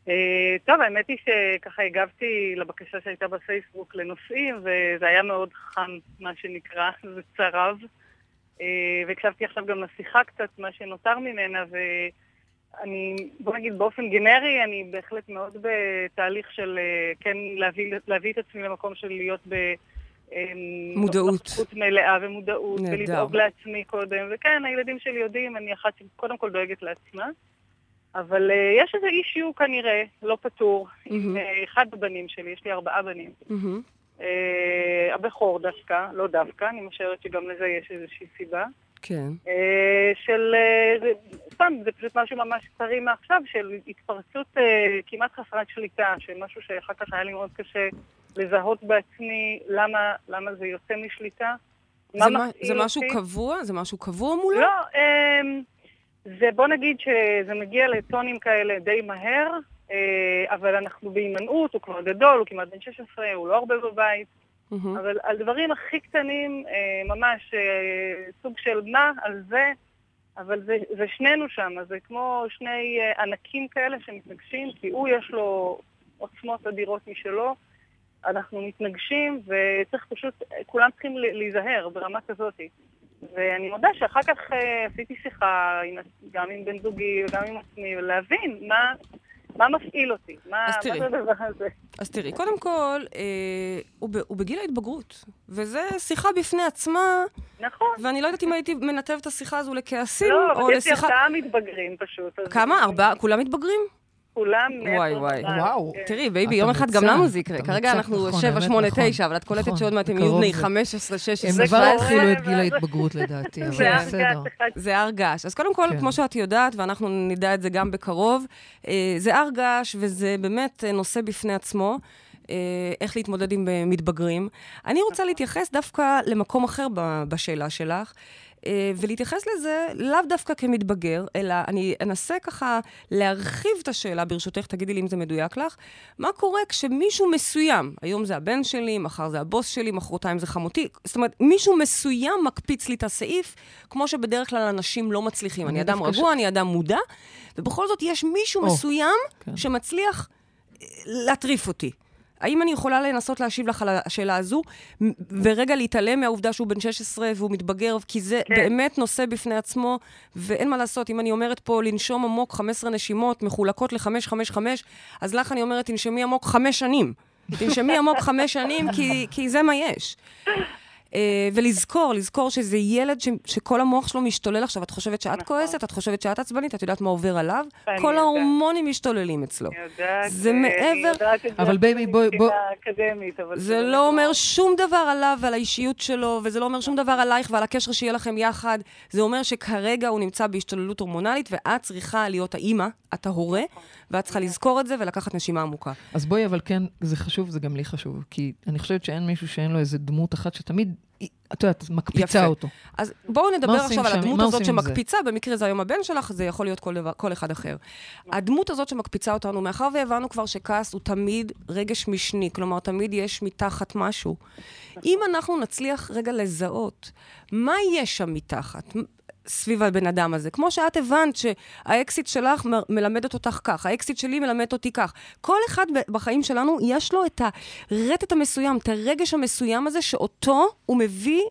אה, טוב, האמת היא שככה הגבתי לבקשה שהייתה בפייסבוק לנושאים, וזה היה מאוד חם, מה שנקרא, *laughs* זה צרב. אה, והקשבתי עכשיו גם לשיחה קצת, מה שנותר ממנה, ואני, בוא נגיד באופן גנרי, אני בהחלט מאוד בתהליך של אה, כן להביא, להביא את עצמי למקום של להיות ב... אה, מודעות. נוכחות מלאה ומודעות, נהדר. ולדאוג לעצמי קודם. וכן, הילדים שלי יודעים, אני אחת שקודם כל דואגת לעצמה. אבל uh, יש איזה אישיו כנראה, לא פתור, עם מהמם. uh, אחד הבנים שלי, יש לי ארבעה בנים. מהמם. Uh, הבכור דווקא, לא דווקא, אני משערת שגם לזה יש איזושהי סיבה. כן. Uh, של, זה, סתם, זה פשוט משהו ממש קצרי מעכשיו, של התפרצות uh, כמעט חסרת שליטה, של משהו שאחר כך היה לי מאוד קשה לזהות בעצמי למה, למה זה יוצא משליטה. זה, מה, זה משהו אותי. קבוע? זה משהו קבוע מולו? לא, אמ, זה בוא נגיד שזה מגיע לטונים כאלה די מהר, אה, אבל אנחנו בהימנעות, הוא כבר גדול, הוא כמעט בן 16, הוא לא הרבה בבית, מהמם. אבל על דברים הכי קטנים, אה, ממש אה, סוג של מה, על זה, אבל זה, זה שנינו שם, זה כמו שני אה, ענקים כאלה שמתנגשים, כי הוא יש לו עוצמות אדירות משלו, אנחנו מתנגשים, וצריך פשוט, כולם צריכים להיזהר ברמה כזאת. ואני מודה שאחר כך אה, עשיתי שיחה עם, גם עם בן זוגי וגם עם עצמי, ולהבין מה, מה מפעיל אותי, מה, אז מה. זה הדבר הזה. אז תראי, קודם כל, אה, הוא, ב, הוא בגיל ההתבגרות, וזו שיחה בפני עצמה, נכון. ואני לא יודעת אם הייתי מנתב את השיחה הזו לכעסים, לא, או אבל יש לי לשיחה... ארבעה מתבגרים פשוט. כמה? ארבעה? כולם מתבגרים? כולם. וואי, וואי. וואו. כן. תראי, בייבי, יום אחד גם לנו זה יקרה. כרגע אנחנו נכון, 7, האמת, 8, נכון. 9, אבל את קולטת נכון, שעוד מעט הם יהיו בני זה. 15, 16. הם כבר התחילו את גיל ההתבגרות לדעתי, אבל זה בסדר. זה הר געש. אז קודם כל, כן. כמו שאת יודעת, ואנחנו נדע את זה גם בקרוב, אה, זה הר געש וזה באמת אה, נושא בפני עצמו. אה, איך להתמודד עם מתבגרים. אני רוצה להתייחס דווקא למקום אחר ב- בשאלה שלך, ולהתייחס לזה לאו דווקא כמתבגר, אלא אני אנסה ככה להרחיב את השאלה, ברשותך, תגידי לי אם זה מדויק לך, מה קורה כשמישהו מסוים, היום זה הבן שלי, מחר זה הבוס שלי, מחרתיים זה חמותי, זאת אומרת, מישהו מסוים מקפיץ לי את הסעיף, כמו שבדרך כלל אנשים לא מצליחים. אני אדם רגוע, אני אדם מודע, ובכל זאת יש מישהו או, מסוים כן. שמצליח אה, להטריף אותי. האם אני יכולה לנסות להשיב לך על השאלה הזו, ורגע להתעלם מהעובדה שהוא בן 16 והוא מתבגר, כי זה כן. באמת נושא בפני עצמו, ואין מה לעשות, אם אני אומרת פה לנשום עמוק 15 נשימות מחולקות ל-555, אז לך אני אומרת, תנשמי עמוק חמש שנים. תנשמי עמוק חמש שנים, כי, כי זה מה יש. אה, ולזכור, לזכור שזה ילד ש, שכל המוח שלו משתולל עכשיו. את חושבת שאת נכון. כועסת, את חושבת שאת עצבנית, את יודעת מה עובר עליו? כל יודעת. ההורמונים משתוללים אצלו. אני יודעת, זה אה, אני מעבר- יודעת את זה אבל בייבי, בואי- זה באמת לא אומר שום דבר עליו ועל האישיות שלו, וזה לא אומר שום דבר עלייך ועל הקשר שיהיה לכם יחד. זה אומר שכרגע הוא נמצא בהשתוללות הורמונלית, ואת צריכה להיות האימא, את ההורה, ואת צריכה לזכור את זה ולקחת נשימה עמוקה. אז בואי, אבל כן, זה חשוב, זה גם לי חשוב. כי אני חושבת שאין מישהו שאין לו איזה דמות אחת שתמיד, את יודעת, מקפיצה יפה. אותו. אז בואו נדבר עכשיו על? הדמות הזאת עם זה? שמקפיצה, במקרה זה היום הבן שלך, זה יכול להיות כל, דבר, כל אחד אחר. הדמות הזאת שמקפיצה אותנו, מאחר והבנו כבר שכעס הוא תמיד רגש משני, כלומר, תמיד יש מתחת משהו. אם אנחנו נצליח רגע לזהות מה יש שם מתחת, סביב הבן אדם הזה. כמו שאת הבנת שהאקסיט שלך מ- מלמדת אותך כך, האקסיט שלי מלמד אותי כך. כל אחד בחיים שלנו, יש לו את הרטט המסוים, את הרגש המסוים הזה, שאותו הוא מביא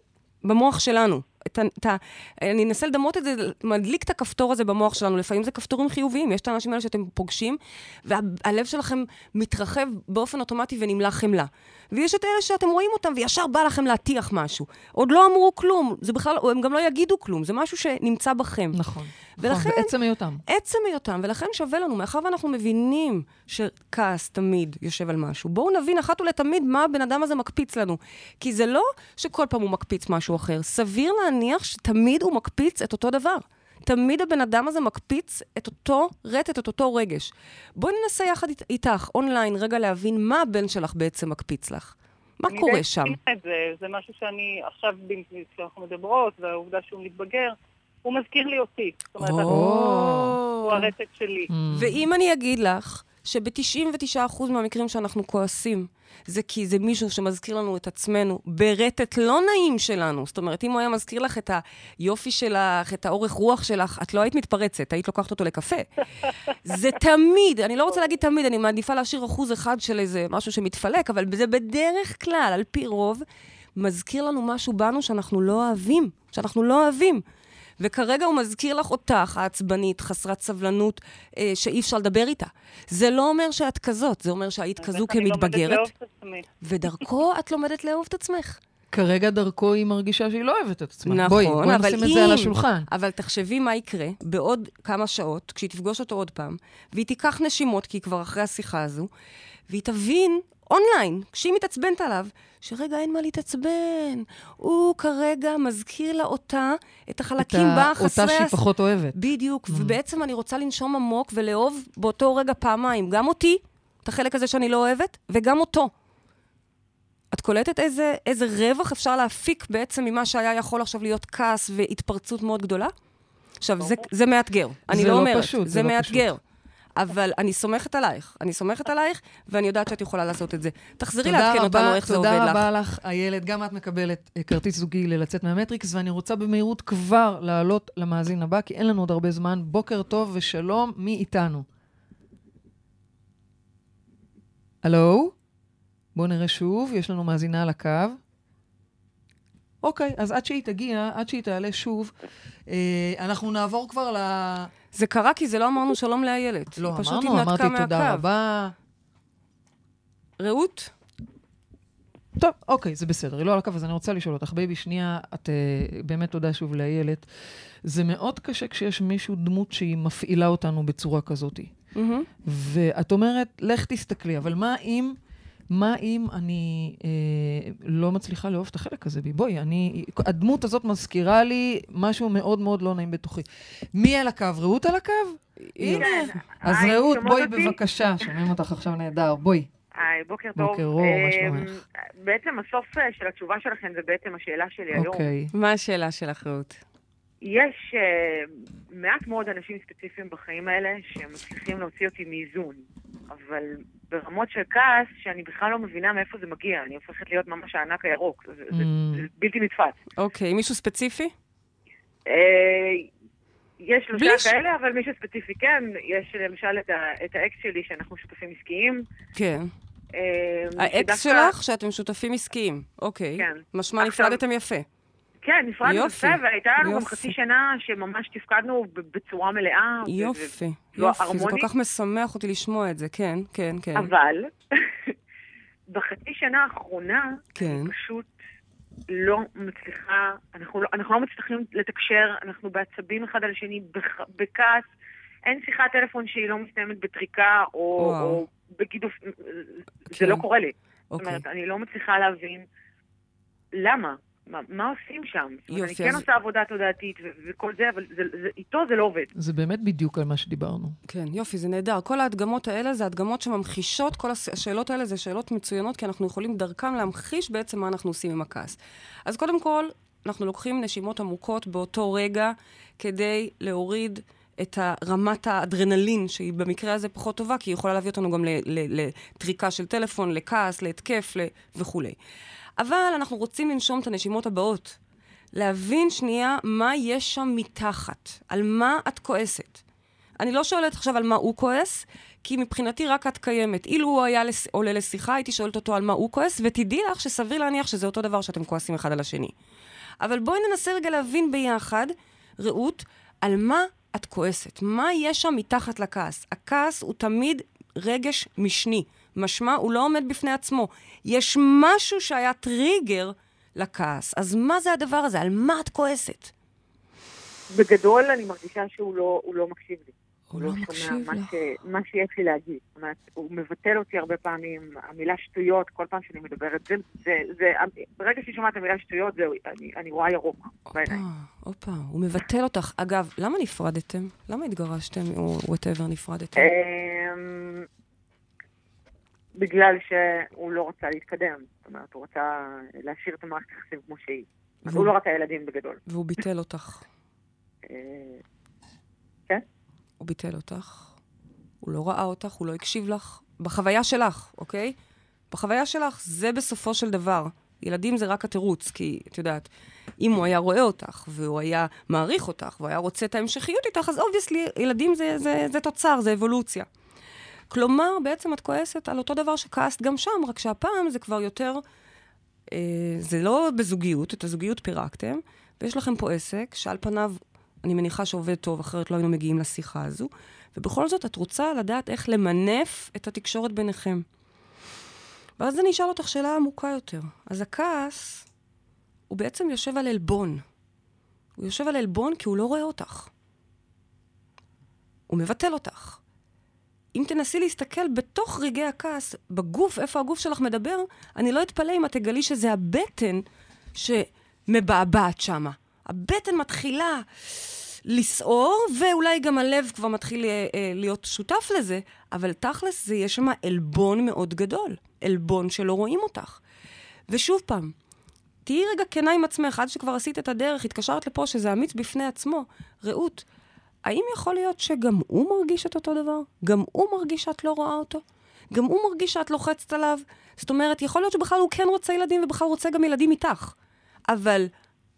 במוח שלנו. את ה, את ה, אני אנסה לדמות את זה, מדליק את הכפתור הזה במוח שלנו. לפעמים זה כפתורים חיוביים, יש את האנשים האלה שאתם פוגשים, והלב שלכם מתרחב באופן אוטומטי ונמלא חמלה. ויש את אלה שאתם רואים אותם וישר בא לכם להטיח משהו. עוד לא אמרו כלום, זה בכלל, הם גם לא יגידו כלום, זה משהו שנמצא בכם. נכון. ולכן- נכון, בעצם היותם. עצם היותם, ולכן שווה לנו, מאחר ואנחנו מבינים שכעס תמיד יושב על משהו, בואו נבין אחת ולתמיד מה הבן אדם הזה מקפיץ לנו. כי זה לא שכל פעם הוא מקפיץ משהו אחר, סביר להניח שתמיד הוא מקפיץ את אותו דבר. תמיד הבן אדם הזה מקפיץ את אותו רטט, את אותו רגש. בואי ננסה יחד אית- איתך, אונליין, רגע להבין מה הבן שלך בעצם מקפיץ לך. מה אני קורה די שם? מסכימה את זה, זה משהו שאני עכשיו, כשאנחנו מדברות, והעובדה שהוא מתבגר, הוא מזכיר לי אותי. זאת אומרת, הוא הרטט שלי. Mm. ואם אני אגיד לך שב-99% מהמקרים שאנחנו כועסים, זה כי זה מישהו שמזכיר לנו את עצמנו ברטט לא נעים שלנו. זאת אומרת, אם הוא היה מזכיר לך את היופי שלך, את האורך רוח שלך, את לא היית מתפרצת, היית לוקחת אותו לקפה. זה תמיד, אני לא רוצה להגיד תמיד, אני מעדיפה להשאיר אחוז אחד של איזה משהו שמתפלק, אבל זה בדרך כלל, על פי רוב, מזכיר לנו משהו בנו שאנחנו לא אוהבים, שאנחנו לא אוהבים. וכרגע הוא מזכיר לך אותך, העצבנית, חסרת סבלנות, אה, שאי אפשר לדבר איתה. זה לא אומר שאת כזאת, זה אומר שהיית כזו כמתבגרת. ודרכו *laughs* את לומדת לאהוב את עצמך. כרגע דרכו היא מרגישה שהיא לא אוהבת את עצמה. נכון, בואי, בואי אבל נשים את זה על אם- השולחן. אבל תחשבי מה יקרה בעוד כמה שעות, כשהיא תפגוש אותו עוד פעם, והיא תיקח נשימות, כי היא כבר אחרי השיחה הזו, והיא תבין אונליין, כשהיא מתעצבנת עליו, שרגע, אין מה להתעצבן. הוא כרגע מזכיר לה אותה, את את החלקים בה, חסרי... אותה שהיא הס- פחות אוהבת. בדיוק, ובעצם אני רוצה לנשום עמוק ולאהוב באותו רגע פעמיים, גם אותי, את החלק הזה שאני לא אוהבת, וגם אותו. את קולטת איזה, איזה רווח אפשר להפיק בעצם ממה שהיה יכול עכשיו להיות כעס והתפרצות מאוד גדולה? עכשיו, זה, זה מאתגר. אני זה לא לא אומרת, פשוט, זה זה לא מאתגר. אבל אני סומכת עלייך, אני סומכת עלייך, ואני יודעת שאת יכולה לעשות את זה. תחזרי לעדכן אותנו איך זה עובד לך. תודה רבה לך, איילת. גם את מקבלת אה, כרטיס זוגי ללצאת מהמטריקס, ואני רוצה במהירות כבר לעלות למאזין הבא, כי אין לנו עוד הרבה זמן. בוקר טוב ושלום, מי איתנו? הלו? בואו נראה שוב, יש לנו מאזינה על הקו. אוקיי, אז עד שהיא תגיע, עד שהיא תעלה שוב, אה, אנחנו נעבור כבר ל... זה קרה כי זה לא אמרנו שלום לאיילת. לא אמרנו, אמרתי תודה מהקו. רבה. רעות? טוב, אוקיי, זה בסדר, היא לא על הקו, אז אני רוצה לשאול אותך, בייבי, שנייה, את uh, באמת תודה שוב לאיילת. זה מאוד קשה כשיש מישהו, דמות שהיא מפעילה אותנו בצורה כזאת. מהמם. ואת אומרת, לך תסתכלי, אבל מה אם, מה אם אני אה, לא מצליחה לאהוב את החלק הזה בי? בואי, אני, הדמות הזאת מזכירה לי משהו מאוד מאוד לא נעים בתוכי. מי על הקו? רעות על הקו? הנה. אז היי, רעות, בואי אותי? בבקשה, שומעים אותך עכשיו נהדר, בואי. היי, בוקר טוב. בוקר אור, מה אמ, שלומך? בעצם הסוף אה, של התשובה שלכם זה בעצם השאלה שלי היום. אוקיי. מה השאלה שלך, רעות? יש אה, מעט מאוד אנשים ספציפיים בחיים האלה שמצליחים להוציא אותי מאיזון, אבל ברמות של כעס שאני בכלל לא מבינה מאיפה זה מגיע, אני הופכת להיות ממש הענק הירוק, זה, זה, Mm. זה בלתי נתפס. אוקיי, מישהו ספציפי? אה, יש שלושה ש- כאלה, אבל מישהו ספציפי כן, יש למשל את, ה, את האקס שלי שאנחנו שותפים עסקיים, כן. אה, האקס שדווקא- שלך, שאתם שותפים עסקיים. אוקיי. כן. משמע עכשיו- נפרדתם יפה. כן, נפרדנו יופי, יפה, והייתה לנו גם יופי. חצי שנה שממש תפקדנו בצורה מלאה. ו- יופי, לא יופי. זה כל. כך משמח אותי לשמוע את זה. כן, כן, כן. אבל *laughs* בחצי שנה האחרונה, כן. אני פשוט לא מצליחה, אנחנו לא, אנחנו לא מצליחים לתקשר, אנחנו בעצבים אחד על השני, בח, בכעס. אין שיחת טלפון שהיא לא מסתיימת בטריקה או, וואו. או בגידוף, כן. זה לא קורה לי. זאת אוקיי. אומרת, אני לא מצליחה להבין למה. מה, מה עושים שם? יופי, אני כן אז- עושה עבודה תודעתית ו- וכל זה, אבל זה, זה, איתו זה לא עובד. זה באמת בדיוק על מה שדיברנו. כן, יופי, זה נהדר. כל ההדגמות האלה זה הדגמות שממחישות, כל הש- השאלות האלה זה שאלות מצוינות, כי אנחנו יכולים דרכם להמחיש בעצם מה אנחנו עושים עם הכעס. אז קודם כל, אנחנו לוקחים נשימות עמוקות באותו רגע, כדי להוריד את רמת האדרנלין, שהיא במקרה הזה פחות טובה, כי היא יכולה להביא אותנו גם לטריקה של טלפון, לכעס, להתקף ל- וכולי. אבל אנחנו רוצים לנשום את הנשימות הבאות. להבין שנייה מה יש שם מתחת, על מה את כועסת. אני לא שואלת עכשיו על מה הוא כועס, כי מבחינתי רק את קיימת. אילו הוא היה לס... עולה לשיחה, הייתי שואלת אותו על מה הוא כועס, ותדעי לך שסביר להניח שזה אותו דבר שאתם כועסים אחד על השני. אבל בואי ננסה רגע להבין ביחד, רעות, על מה את כועסת. מה יש שם מתחת לכעס? הכעס הוא תמיד רגש משני. משמע, הוא לא עומד בפני עצמו. יש משהו שהיה טריגר לכעס. אז מה זה הדבר הזה? על מה את כועסת? בגדול אני מרגישה שהוא לא, לא מקשיב לי. הוא לא שומע מקשיב מה לך. ש, מה שיש לי להגיד. זאת אומרת, הוא מבטל אותי הרבה פעמים, המילה שטויות, כל פעם שאני מדברת, זה, זה, זה, ברגע שהיא שומעת את המילה שטויות, זהו, אני, אני רואה ירוק בעיניים. הופה, הופה, הוא מבטל אותך. אגב, למה נפרדתם? למה התגרשתם או whatever נפרדתם? בגלל שהוא לא רצה להתקדם. זאת אומרת, הוא רצה להשאיר את המערכת היחסים כמו שהיא. אז הוא לא רצה ילדים בגדול. והוא ביטל אותך. אה, הוא ביטל אותך, הוא לא ראה אותך, הוא לא הקשיב לך. בחוויה שלך, אוקיי? בחוויה שלך, זה בסופו של דבר. ילדים זה רק התירוץ, כי את יודעת, אם הוא היה רואה אותך, והוא היה מעריך אותך, והוא היה רוצה את ההמשכיות איתך, אז obviously, ילדים זה, זה, זה תוצר, זה אבולוציה. כלומר, בעצם את כועסת על אותו דבר שכעסת גם שם, רק שהפעם זה כבר יותר... אה, זה לא בזוגיות, את הזוגיות פירקתם, ויש לכם פה עסק שעל פניו, אני מניחה שעובד טוב, אחרת לא היינו מגיעים לשיחה הזו, ובכל זאת את רוצה לדעת איך למנף את התקשורת ביניכם. ואז אני אשאל אותך שאלה עמוקה יותר. אז הכעס, הוא בעצם יושב על עלבון. הוא יושב על עלבון כי הוא לא רואה אותך. הוא מבטל אותך. אם תנסי להסתכל בתוך רגעי הכעס, בגוף, איפה הגוף שלך מדבר, אני לא אתפלא אם את תגלי שזה הבטן שמבעבעת שמה. הבטן מתחילה לסעור, ואולי גם הלב כבר מתחיל אה, אה, להיות שותף לזה, אבל תכלס זה יש שם עלבון מאוד גדול. עלבון שלא רואים אותך. ושוב פעם, תהיי רגע כנה עם עצמך, עד שכבר עשית את הדרך, התקשרת לפה, שזה אמיץ בפני עצמו. רעות, האם יכול להיות שגם הוא מרגיש את אותו דבר? גם הוא מרגיש שאת לא רואה אותו? גם הוא מרגיש שאת לוחצת עליו? זאת אומרת, יכול להיות שבכלל הוא כן רוצה ילדים ובכלל רוצה גם ילדים איתך. אבל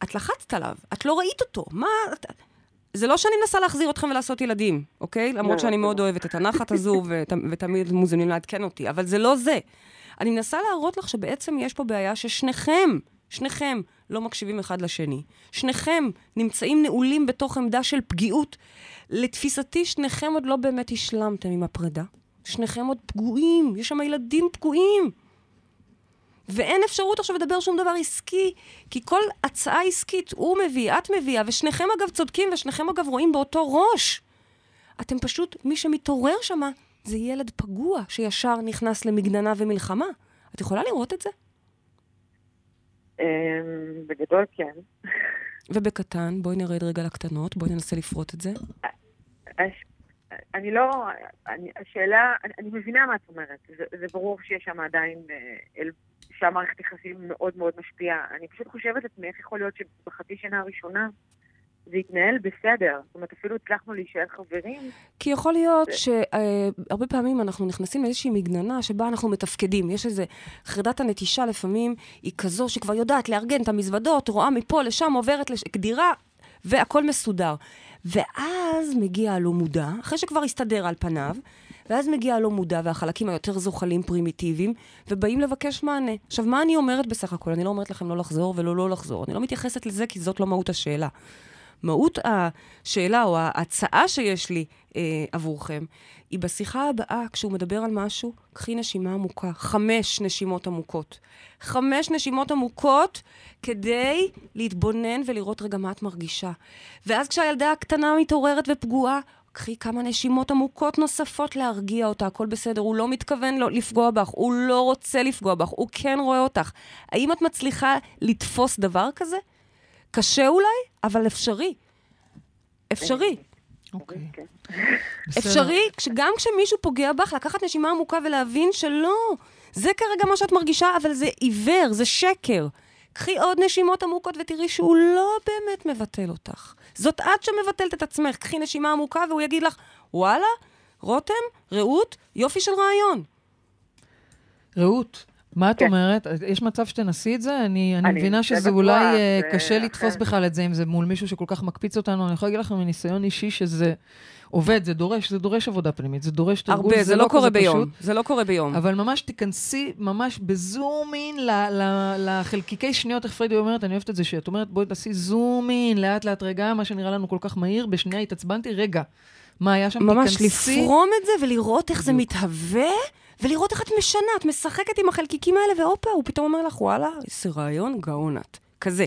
את לחצת עליו, את לא ראית אותו. מה... את... זה לא שאני מנסה להחזיר אתכם ולעשות ילדים, אוקיי? למרות לא, שאני. מאוד אוהבת את הנחת הזו, *laughs* ות... ותמיד מוזמנים לעדכן אותי, אבל זה לא זה. אני מנסה להראות לך שבעצם יש פה בעיה ששניכם, שניכם לא מקשיבים אחד לשני. שניכם נמצאים נעולים בתוך עמדה של פגיעות. לתפיסתי, שניכם עוד לא באמת השלמתם עם הפרידה. שניכם עוד פגועים, יש שם ילדים פגועים. ואין אפשרות עכשיו לדבר שום דבר עסקי, כי כל הצעה עסקית הוא מביא, את מביאה, ושניכם אגב צודקים, ושניכם אגב רואים באותו ראש. אתם פשוט, מי שמתעורר שמה, זה ילד פגוע שישר נכנס למגננה ומלחמה. את יכולה לראות את זה? אמ, בגדול כן. ובקטן, בואי נרד רגע לקטנות, בואי ננסה לפרוט את זה. אני לא, אני, השאלה, אני, אני מבינה מה את אומרת. זה, זה ברור שיש שם עדיין, אה, שהמערכת יחסים מאוד מאוד משפיעה. אני פשוט חושבת לעצמי איך יכול להיות שבחצי שנה הראשונה זה התנהל בסדר. זאת אומרת, אפילו הצלחנו להישאר חברים. כי יכול להיות שהרבה פעמים אנחנו נכנסים לאיזושהי מגננה שבה אנחנו מתפקדים. יש איזה, חרדת הנטישה לפעמים היא כזו שכבר יודעת לארגן את המזוודות, רואה מפה לשם, עוברת לקדירה, והכל מסודר. ואז מגיע הלא מודע, אחרי שכבר הסתדר על פניו, ואז מגיע הלא מודע והחלקים היותר זוחלים פרימיטיביים, ובאים לבקש מענה. עכשיו, מה אני אומרת בסך הכל? אני לא אומרת לכם לא לחזור ולא לא לחזור. אני לא מתייחסת לזה כי זאת לא מהות השאלה. מהות השאלה או ההצעה שיש לי אה, עבורכם, היא בשיחה הבאה, כשהוא מדבר על משהו, קחי נשימה עמוקה. חמש נשימות עמוקות. חמש נשימות עמוקות כדי להתבונן ולראות רגע מה את מרגישה. ואז כשהילדה הקטנה מתעוררת ופגועה, קחי כמה נשימות עמוקות נוספות להרגיע אותה, הכל בסדר, הוא לא מתכוון לא לפגוע בך, הוא לא רוצה לפגוע בך, הוא כן רואה אותך. האם את מצליחה לתפוס דבר כזה? קשה אולי, אבל אפשרי. אפשרי. אוקיי. בסדר. אפשרי, גם כשמישהו פוגע בך, לקחת נשימה עמוקה ולהבין שלא, זה כרגע מה שאת מרגישה, אבל זה עיוור, זה שקר. קחי עוד נשימות עמוקות ותראי שהוא לא באמת מבטל אותך. זאת את שמבטלת את עצמך. קחי נשימה עמוקה והוא יגיד לך, וואלה, רותם, רעות, יופי של רעיון. רעות, מה את כן. אומרת? יש מצב שתנסי את זה? אני, אני אני מבינה שזה בטוח, אולי אה, זה קשה לתפוס. בכלל את זה, אם זה מול מישהו שכל כך מקפיץ אותנו. אני יכולה להגיד לכם מניסיון אישי שזה עובד, זה דורש, זה דורש עבודה פנימית, זה דורש תרגול, הרבה, זה לא קורה כזה ביום. פשוט. זה לא קורה ביום. אבל ממש תיכנסי, ממש בזום אין ל- ל- לחלקיקי שניות, איך פריידי אומרת, אני אוהבת את זה, שאת אומרת, בואי תעשי זום אין, לאט לאט רגע, מה שנראה לנו כל כך מהיר, בשנייה התעצבנתי, רגע, מה היה שם? ממש תיכנסי. לפרום את זה ולראות איך זה. מתהווה, ולראות איך את משנה, את משחקת עם החלקיקים האלה, והופה, הוא פתאום אומר לך, וואלה, איזה רעיון גאון את. כזה.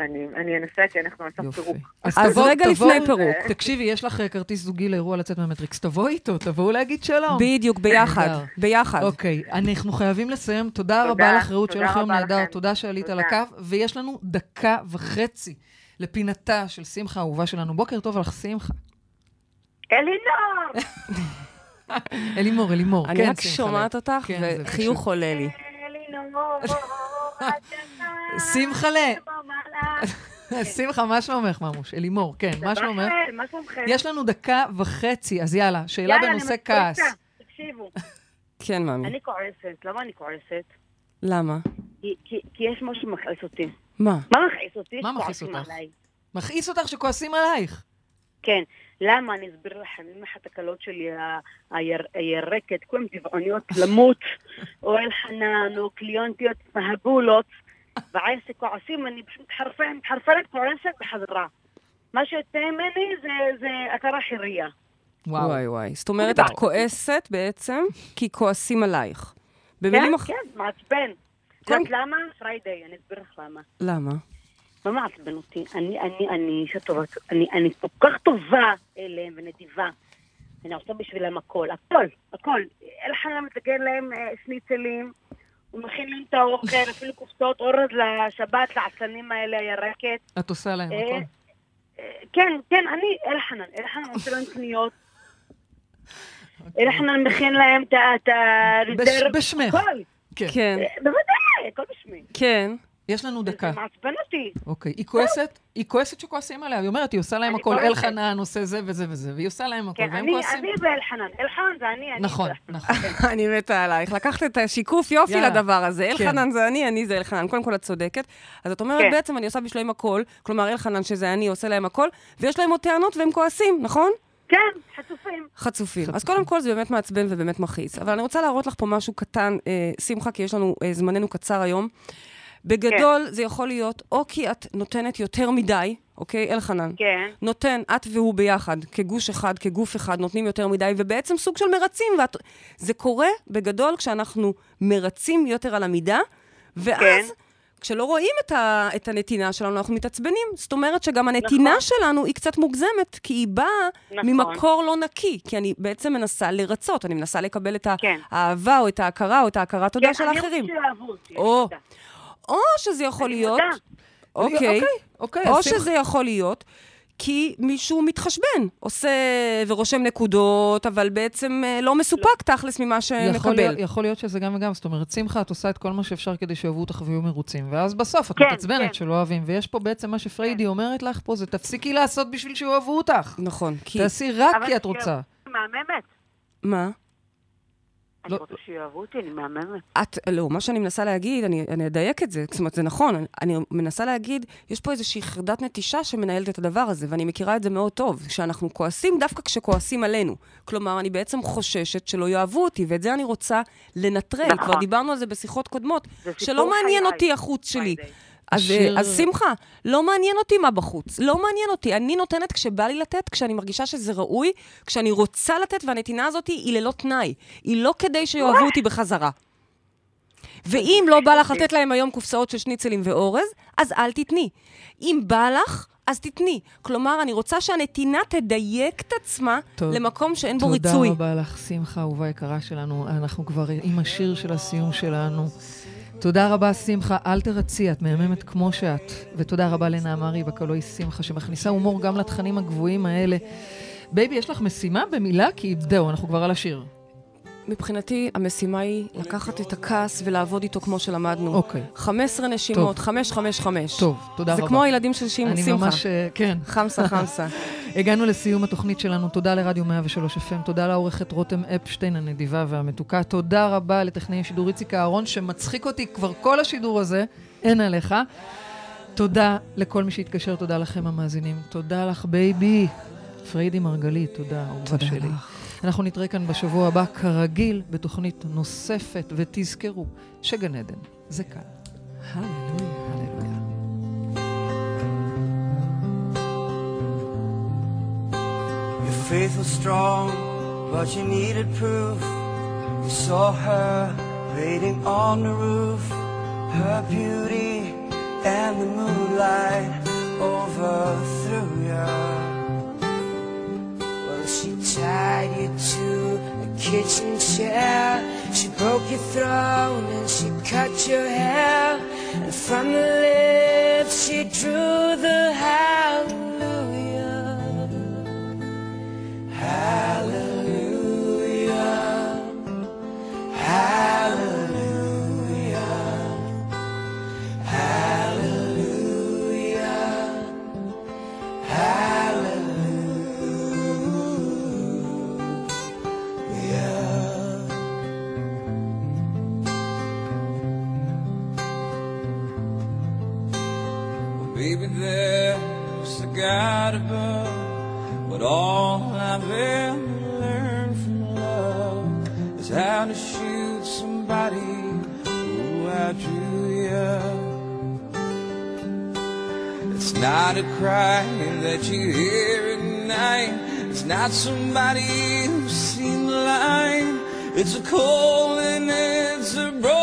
אני אני אנסה, כי אנחנו יופי. פירוק. אז תבוא- רגע תבואו- לפני פירוק. תקשיבי, יש לך אה, כרטיס זוגי לאירוע לצאת מהמטריקס, תבואי איתו, תבואו להגיד שלום. בדיוק, ביחד. ביחד. אוקיי, אנחנו חייבים לסיים. תודה תודה, רבה לך, רעות, תודה שיהיה לך יום נהדר. תודה שעלית על. הקו, ויש לנו דקה וחצי לפינתה של שמחה האהובה שלנו. בוקר טוב לך, שמחה. אלינור! *laughs* *laughs* אלימור, אלימור. אני כן, רק שומעת. אותך, כן, וחיוך. עולה לי. *laughs* שמחלה. *laughs* שמחה, מה שלומך, ממוש? אלימור, כן, מה שלומך? מה שלומכם? יש לנו דקה וחצי, אז יאללה, שאלה יאללה, אני בנושא. כעס. תקשיבו, כן, מאמי. אני כועסת. למה אני כועסת? למה? כי- יש משהו שמכעיס אותי. מה? מה מכעיס אותי? מה מכעיס אותך? מכעיס אותך שכועסים עלייך. כן. למה? אני אסביר לכם. אם אחת הקלות שלי היר- הירקת, כולם טבעוניות למות, *laughs* או אלחנן, או קליונטיות מהבולות, ועסק כועסים, אני פשוט מתחרפנת, כועסת בחזרה. מה שיוצא ממני זה- זה הכרה חירייה. וואו. וואי וואי. זאת אומרת. את כועסת בעצם כי כועסים עלייך. כן. כן, מעצבן. את יודעת למה? פריידיי, אני אסביר לך למה. למה? מה מעצבן אותי? אני, אני, אני אישה טובה, אני, אני כל כך טובה אליהם ונדיבה. אני עושה בשבילם הכל, הכל, הכל. אלחנן מתגן להם אה, שניצלים, הוא מכין להם את האוכל, *laughs* אפילו קופסאות אורז לשבת, לעצלנים האלה, הירקת. את עושה להם אה, הכל. אה, כן, כן, אני אלחנן, אלחנן עושה להם קניות. אלחנן מכין להם את ה- בשמך. כן. כן, אה, בוודאי, הכל בשמי. כן. יש לנו דקה. זה מעצבן אותי. אוקיי. היא כועסת, היא כועסת שכועסים עליה. היא אומרת, היא עושה להם הכל. אלחנן עושה זה וזה וזה, והיא עושה להם הכל, כן, והם אני, כועסים. אני ואלחנן. אלחנן זה אני, אני נכון. נכון. *laughs* אני מתה עלייך. לקחת את השיקוף יופי. לדבר הזה. כן. אלחנן זה אני, אני זה אלחנן. קודם כל את צודקת. אז את אומרת, כן. בעצם אני עושה בשבילם הכל, כלומר אלחנן שזה אני עושה להם הכל, ויש להם עוד טענות והם כועסים, נכון? כן, חצופים. חצופים. אז. קודם כל זה באמת מעצבן ובאמת מכעיס. אבל אני רוצה להראות לך פה משהו קטן, אה, שמחה, כי יש לנו, אה, זמננו קצר היום. בגדול, זה יכול להיות או כי את נותנת יותר מדי, אוקיי, אלחנן? כן. נותן, את והוא ביחד, כגוש אחד, כגוף אחד, נותנים יותר מדי, ובעצם סוג של מרצים. ואת... זה קורה בגדול כשאנחנו מרצים יותר על המידה, ואז... כן. כשלא רואים את, ה, את הנתינה שלנו, אנחנו מתעצבנים. זאת אומרת שגם הנתינה נכון. שלנו היא קצת מוגזמת, כי היא באה נכון. ממקור לא נקי. כי אני בעצם מנסה לרצות, אני מנסה לקבל את כן. האהבה או את ההכרה או את ההכרה תודה כן, של אני האחרים. רוצה שאהבו אותי. אני או. או שזה יכול אני להיות... מודה. אוקיי. אוקיי, אוקיי. או שזה יכול להיות כי מישהו מתחשבן, עושה ורושם נקודות, אבל בעצם אה, לא מסופק תכלס ממה יכול להיות, שמקבל. יכול להיות שזה גם וגם, זאת אומרת, שמחה, את עושה את כל מה שאפשר כדי שאוהבו אותך ויהיו מרוצים, ואז בסוף את כן, מתעצבנת כן. שלא אוהבים, ויש פה בעצם מה שפריידי אומרת לך פה, זה תפסיקי לעשות בשביל שאוהבו אותך. נכון, כי... תעשי רק כי את רוצה. מהממת. מה? אני לא- רוצה שיאהבו אותי, אני מהממת. את, לא, מה שאני מנסה להגיד, אני, אני אדייק את זה, זאת אומרת, זה נכון, אני, אני מנסה להגיד, יש פה איזושהי חרדת נטישה שמנהלת את הדבר הזה, ואני מכירה את זה מאוד טוב, שאנחנו כועסים דווקא כשכועסים עלינו. כלומר, אני בעצם חוששת שלא יאהבו אותי, ואת זה אני רוצה לנטרל. נכון. כבר דיברנו על זה בשיחות קודמות, זה שלא מעניין חיי. אותי החוץ שלי. אז, השיר- אז שמחה, לא מעניין אותי מה בחוץ, לא מעניין אותי. אני נותנת כשבא לי לתת, כשאני מרגישה שזה ראוי, כשאני רוצה לתת, והנתינה הזאת היא ללא תנאי. היא לא כדי שיאהבו אותי בחזרה. ואם לא בא לך לתת להם היום קופסאות של שניצלים ואורז, אז אל תתני. אם בא לך, אז תתני. כלומר, אני רוצה שהנתינה תדייק את עצמה טוב. למקום שאין בו תודה ריצוי. רבה לך, שמחה, אהובה יקרה שלנו. אנחנו כבר עם השיר של הסיום שלנו. תודה רבה, שמחה. אל תרצי, את מהממת כמו שאת. ותודה רבה לנעמה ריבק, הלוא שמחה, שמכניסה הומור גם לתכנים הגבוהים האלה. בייבי, יש לך משימה במילה? כי זהו, אנחנו כבר על השיר. מבחינתי, המשימה היא לקחת את הכעס ולעבוד איתו כמו שלמדנו. אוקיי. 15 נשימות, טוב. 5, 5, 5. טוב, תודה זה רבה. כמו הילדים של שימ- אני שמחה. ממש, אה, כן. חמסה, *laughs* חמסה. הגענו לסיום התוכנית שלנו. תודה לרדיו 103 FM, תודה לעורכת רותם אפשטיין הנדיבה והמתוקה. תודה רבה לטכנאי השידור איציק אהרון, שמצחיק אותי כבר כל השידור הזה, אין עליך. תודה לכל מי שהתקשר, תודה לכם המאזינים. תודה לך, בייבי. פריידי מרגלית, תודה, אהובה תודה שלי. לך. אנחנו נתראה כאן בשבוע הבא, כרגיל, בתוכנית נוספת, ותזכרו שגן עדן זה כאן. הללויה. Your faith was strong, but you needed proof. You saw her waiting on the roof, her beauty and the moonlight overthrew you. Tied you to a kitchen chair. She broke your throne and she cut your hair. And from the lips she drew the hallelujah. Above, but all I've ever learned from love is how to shoot somebody who outdrew you. It's not a cry that you hear at night. It's not somebody who's seen the light. It's a cold and it's a broken.